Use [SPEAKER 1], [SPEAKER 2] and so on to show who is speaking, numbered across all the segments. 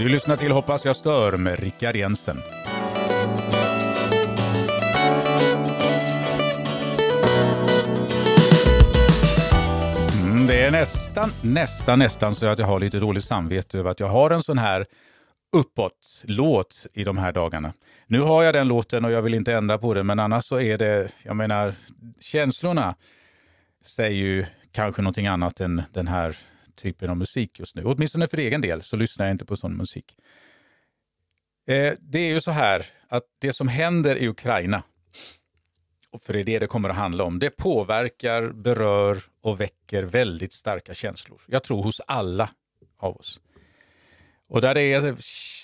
[SPEAKER 1] Du lyssnar till Hoppas jag stör med Rickard Jensen. Mm, det är nästan, nästan, nästan så att jag har lite dåligt samvete över att jag har en sån här uppåt-låt i de här dagarna. Nu har jag den låten och jag vill inte ändra på den men annars så är det, jag menar, känslorna säger ju kanske någonting annat än den här typen av musik just nu. Åtminstone för egen del så lyssnar jag inte på sån musik. Eh, det är ju så här att det som händer i Ukraina, och för det är det det kommer att handla om, det påverkar, berör och väcker väldigt starka känslor. Jag tror hos alla av oss. Och där det är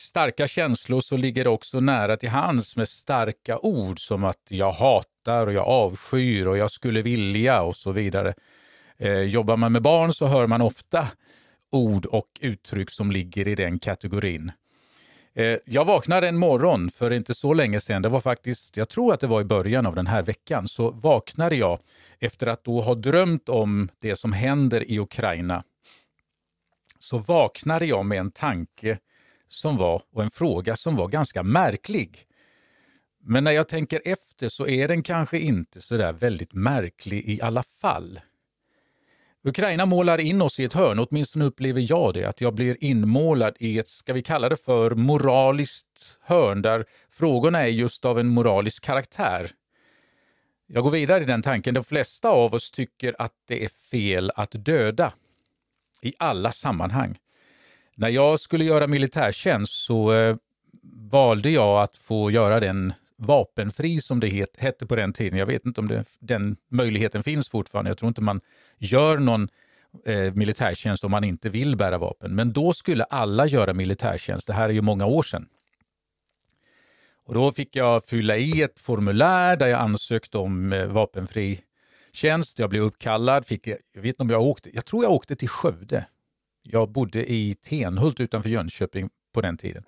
[SPEAKER 1] starka känslor så ligger det också nära till hands med starka ord som att jag hatar och jag avskyr och jag skulle vilja och så vidare. Eh, jobbar man med barn så hör man ofta ord och uttryck som ligger i den kategorin. Eh, jag vaknade en morgon för inte så länge sedan, det var faktiskt, jag tror att det var i början av den här veckan, så vaknade jag efter att då ha drömt om det som händer i Ukraina. Så vaknade jag med en tanke som var, och en fråga som var ganska märklig. Men när jag tänker efter så är den kanske inte så där väldigt märklig i alla fall. Ukraina målar in oss i ett hörn, åtminstone upplever jag det, att jag blir inmålad i ett, ska vi kalla det för moraliskt hörn, där frågorna är just av en moralisk karaktär. Jag går vidare i den tanken. De flesta av oss tycker att det är fel att döda. I alla sammanhang. När jag skulle göra militärtjänst så eh, valde jag att få göra den vapenfri som det het, hette på den tiden. Jag vet inte om det, den möjligheten finns fortfarande. Jag tror inte man gör någon eh, militärtjänst om man inte vill bära vapen. Men då skulle alla göra militärtjänst. Det här är ju många år sedan. Och då fick jag fylla i ett formulär där jag ansökte om eh, vapenfri tjänst. Jag blev uppkallad. Fick, jag vet inte om jag åkte. Jag tror jag åkte till Skövde. Jag bodde i Tenhult utanför Jönköping på den tiden.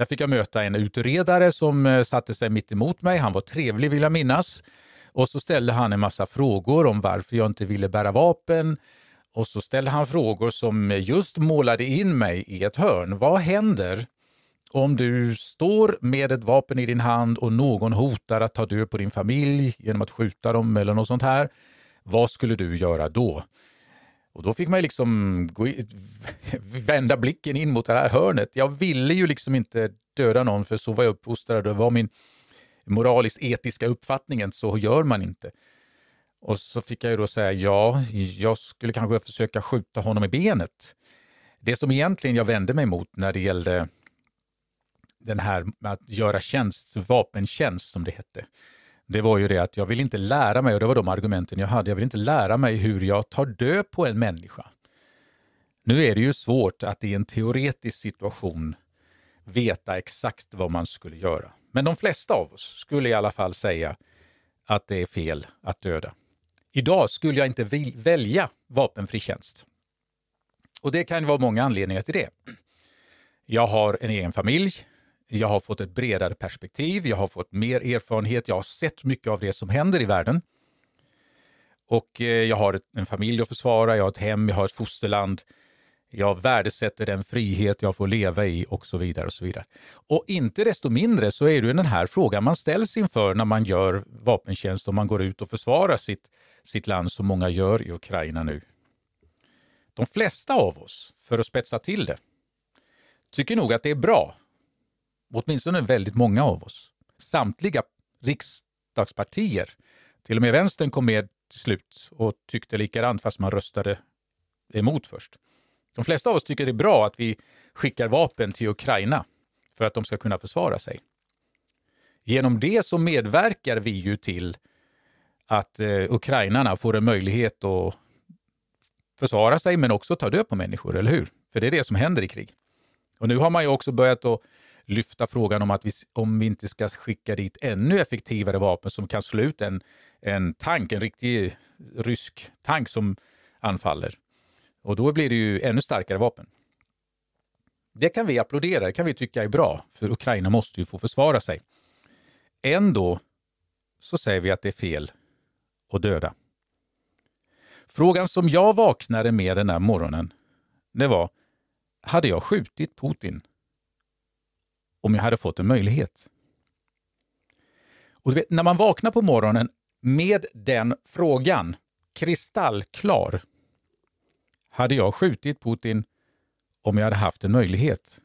[SPEAKER 1] Där fick jag möta en utredare som eh, satte sig mitt emot mig. Han var trevlig vill jag minnas. Och så ställde han en massa frågor om varför jag inte ville bära vapen. Och så ställde han frågor som just målade in mig i ett hörn. Vad händer om du står med ett vapen i din hand och någon hotar att ta död på din familj genom att skjuta dem eller något sånt här? Vad skulle du göra då? Och då fick man liksom gå vända blicken in mot det här hörnet. Jag ville ju liksom inte döda någon för så var jag uppfostrad. Det var min moraliskt etiska uppfattningen, så gör man inte. Och så fick jag ju då säga ja, jag skulle kanske försöka skjuta honom i benet. Det som egentligen jag vände mig mot när det gällde den här med att göra tjänst, vapentjänst som det hette, det var ju det att jag vill inte lära mig, och det var de argumenten jag hade, jag vill inte lära mig hur jag tar död på en människa. Nu är det ju svårt att i en teoretisk situation veta exakt vad man skulle göra. Men de flesta av oss skulle i alla fall säga att det är fel att döda. Idag skulle jag inte välja vapenfri tjänst. Och det kan vara många anledningar till det. Jag har en egen familj, jag har fått ett bredare perspektiv, jag har fått mer erfarenhet, jag har sett mycket av det som händer i världen. Och eh, jag har en familj att försvara, jag har ett hem, jag har ett fosterland. Jag värdesätter den frihet jag får leva i och så vidare. Och så vidare. Och inte desto mindre så är det den här frågan man ställs inför när man gör vapentjänst och man går ut och försvarar sitt, sitt land som många gör i Ukraina nu. De flesta av oss, för att spetsa till det, tycker nog att det är bra åtminstone väldigt många av oss, samtliga riksdagspartier, till och med vänstern kom med till slut och tyckte likadant fast man röstade emot först. De flesta av oss tycker det är bra att vi skickar vapen till Ukraina för att de ska kunna försvara sig. Genom det så medverkar vi ju till att eh, ukrainarna får en möjlighet att försvara sig men också ta död på människor, eller hur? För det är det som händer i krig. Och nu har man ju också börjat att lyfta frågan om att vi, om vi inte ska skicka dit ännu effektivare vapen som kan slå ut en, en tank, en riktig rysk tank som anfaller. Och då blir det ju ännu starkare vapen. Det kan vi applådera, det kan vi tycka är bra, för Ukraina måste ju få försvara sig. Ändå så säger vi att det är fel att döda. Frågan som jag vaknade med den här morgonen, det var, hade jag skjutit Putin om jag hade fått en möjlighet. Och vet, när man vaknar på morgonen med den frågan, kristallklar, hade jag skjutit Putin om jag hade haft en möjlighet?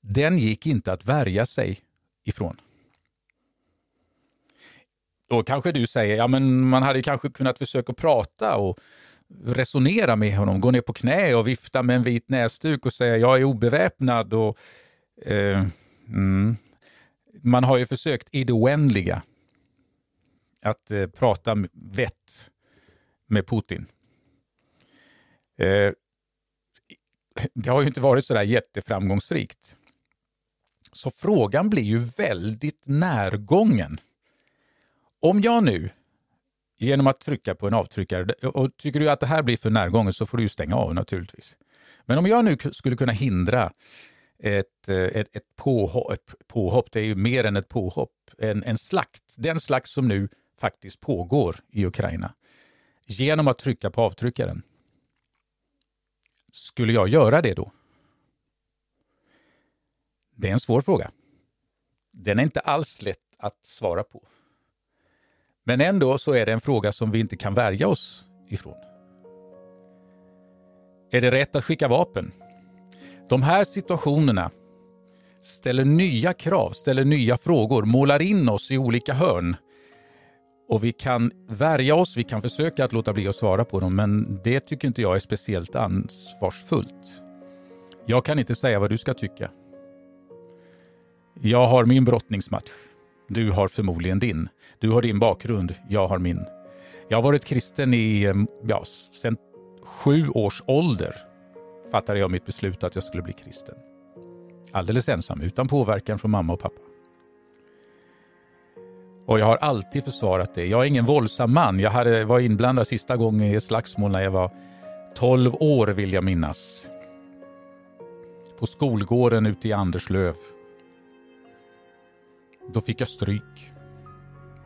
[SPEAKER 1] Den gick inte att värja sig ifrån. Då kanske du säger, ja men man hade kanske kunnat försöka prata och resonera med honom, gå ner på knä och vifta med en vit näsduk och säga jag är obeväpnad. Och, eh, mm. Man har ju försökt i det oändliga att eh, prata vett med Putin. Eh, det har ju inte varit sådär jätteframgångsrikt. Så frågan blir ju väldigt närgången. Om jag nu, genom att trycka på en avtryckare, och tycker du att det här blir för närgången så får du ju stänga av naturligtvis. Men om jag nu skulle kunna hindra ett, eh, ett, ett, påhopp, ett påhopp, det är ju mer än ett påhopp, en, en slakt, den slakt som nu faktiskt pågår i Ukraina, genom att trycka på avtryckaren. Skulle jag göra det då? Det är en svår fråga. Den är inte alls lätt att svara på. Men ändå så är det en fråga som vi inte kan värja oss ifrån. Är det rätt att skicka vapen? De här situationerna ställer nya krav, ställer nya frågor, målar in oss i olika hörn. Och vi kan värja oss, vi kan försöka att låta bli att svara på dem, men det tycker inte jag är speciellt ansvarsfullt. Jag kan inte säga vad du ska tycka. Jag har min brottningsmatch. Du har förmodligen din. Du har din bakgrund, jag har min. Jag har varit kristen i, ja, sen sju års ålder fattade jag mitt beslut att jag skulle bli kristen. Alldeles ensam, utan påverkan från mamma och pappa. Och jag har alltid försvarat det. Jag är ingen våldsam man. Jag hade, var inblandad sista gången i ett slagsmål när jag var 12 år vill jag minnas. På skolgården ute i Anderslöv. Då fick jag stryk.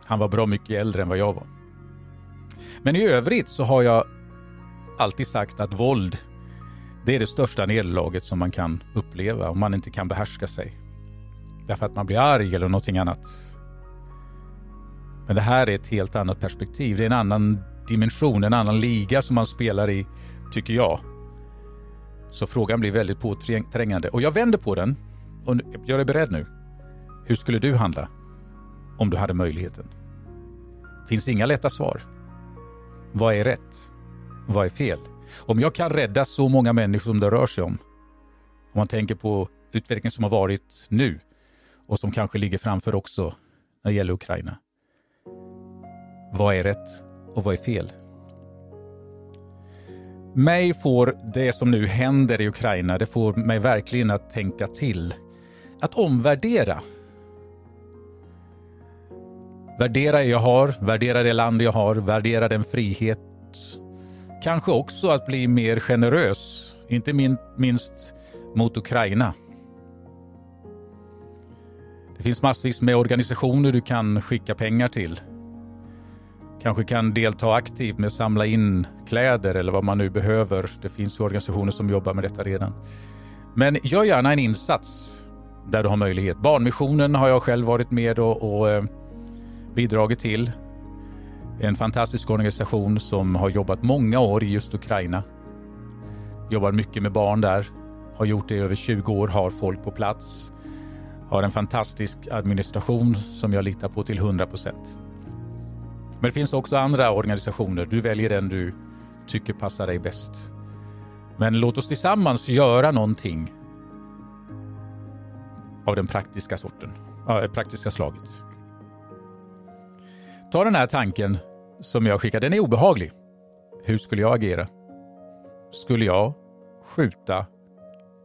[SPEAKER 1] Han var bra mycket äldre än vad jag var. Men i övrigt så har jag alltid sagt att våld det är det största nederlaget som man kan uppleva om man inte kan behärska sig. Därför att man blir arg eller någonting annat. Men det här är ett helt annat perspektiv. Det är en annan dimension, en annan liga som man spelar i, tycker jag. Så frågan blir väldigt påträngande. Och jag vänder på den. Och gör dig beredd nu. Hur skulle du handla om du hade möjligheten? Finns inga lätta svar. Vad är rätt? Vad är fel? Om jag kan rädda så många människor som det rör sig om, om man tänker på utvecklingen som har varit nu och som kanske ligger framför också när det gäller Ukraina. Vad är rätt och vad är fel? Mig får det som nu händer i Ukraina, det får mig verkligen att tänka till. Att omvärdera Värdera det jag har, värdera det land jag har, värdera den frihet. Kanske också att bli mer generös, inte minst mot Ukraina. Det finns massvis med organisationer du kan skicka pengar till. Kanske kan delta aktivt med att samla in kläder eller vad man nu behöver. Det finns organisationer som jobbar med detta redan. Men gör gärna en insats där du har möjlighet. Barnmissionen har jag själv varit med och, och eh, bidragit till. En fantastisk organisation som har jobbat många år i just Ukraina. Jobbar mycket med barn där. Har gjort det i över 20 år, har folk på plats. Har en fantastisk administration som jag litar på till 100 procent. Men det finns också andra organisationer. Du väljer den du tycker passar dig bäst. Men låt oss tillsammans göra någonting av den praktiska sorten, äh, praktiska slaget. Ta den här tanken som jag skickade, den är obehaglig. Hur skulle jag agera? Skulle jag skjuta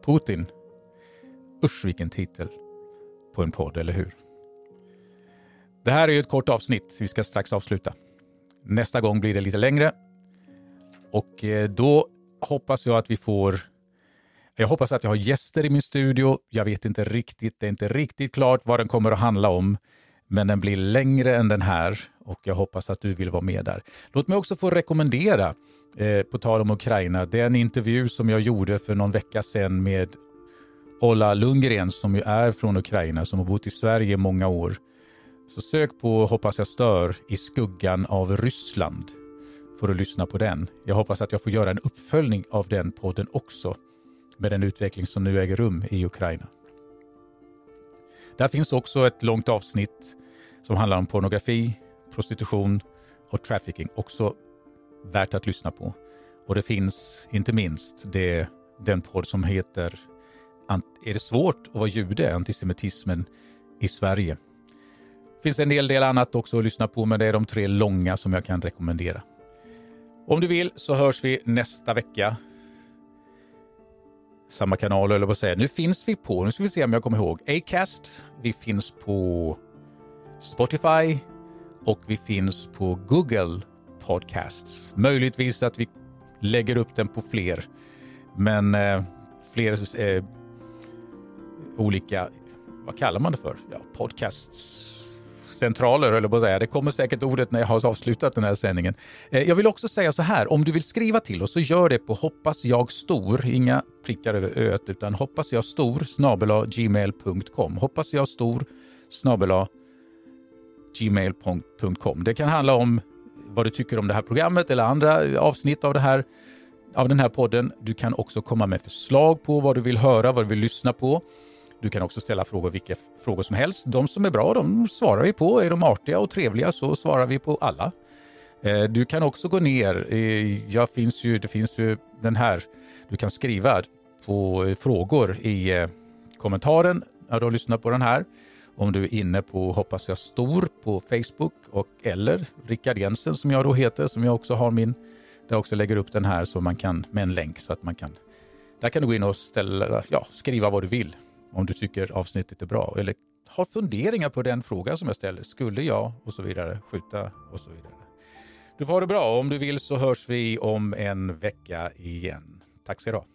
[SPEAKER 1] Putin? Usch vilken titel på en podd, eller hur? Det här är ju ett kort avsnitt, vi ska strax avsluta. Nästa gång blir det lite längre. Och eh, då hoppas jag att vi får... Jag hoppas att jag har gäster i min studio. Jag vet inte riktigt, det är inte riktigt klart vad den kommer att handla om. Men den blir längre än den här och jag hoppas att du vill vara med där. Låt mig också få rekommendera, eh, på tal om Ukraina, den intervju som jag gjorde för någon vecka sedan med Ola Lundgren som ju är från Ukraina som har bott i Sverige i många år. Så sök på Hoppas jag stör i skuggan av Ryssland för att lyssna på den. Jag hoppas att jag får göra en uppföljning av den podden också med den utveckling som nu äger rum i Ukraina. Där finns också ett långt avsnitt som handlar om pornografi, prostitution och trafficking. Också värt att lyssna på. Och det finns inte minst det, den podd som heter Är det svårt att vara jude? Antisemitismen i Sverige. Det finns en hel del annat också att lyssna på men det är de tre långa som jag kan rekommendera. Om du vill så hörs vi nästa vecka. Samma kanal eller vad säga. Nu finns vi på, nu ska vi se om jag kommer ihåg, Acast. Vi finns på Spotify och vi finns på Google Podcasts. Möjligtvis att vi lägger upp den på fler, men eh, fler eh, olika, vad kallar man det för? Ja, podcasts centraler, eller på att säga. Det kommer säkert ordet när jag har avslutat den här sändningen. Eh, jag vill också säga så här, om du vill skriva till oss så gör det på hoppas jag stor, inga prickar över öet, utan hoppas jag stor snabela gmail.com. Hoppas jag stor snabela gmail.com. Det kan handla om vad du tycker om det här programmet eller andra avsnitt av, det här, av den här podden. Du kan också komma med förslag på vad du vill höra, vad du vill lyssna på. Du kan också ställa frågor, vilka frågor som helst. De som är bra, de svarar vi på. Är de artiga och trevliga så svarar vi på alla. Eh, du kan också gå ner. Jag finns ju, det finns ju den här. Du kan skriva på eh, frågor i eh, kommentaren när du har lyssnat på den här. Om du är inne på Hoppas jag stor på Facebook och eller Rickard Jensen som jag då heter, som jag också har min, där jag också lägger upp den här så man kan med en länk så att man kan. Där kan du gå in och ställa, ja, skriva vad du vill om du tycker avsnittet är bra eller har funderingar på den fråga som jag ställer. Skulle jag och så vidare skjuta och så vidare. Du får ha det bra. Om du vill så hörs vi om en vecka igen. Tack ska du ha.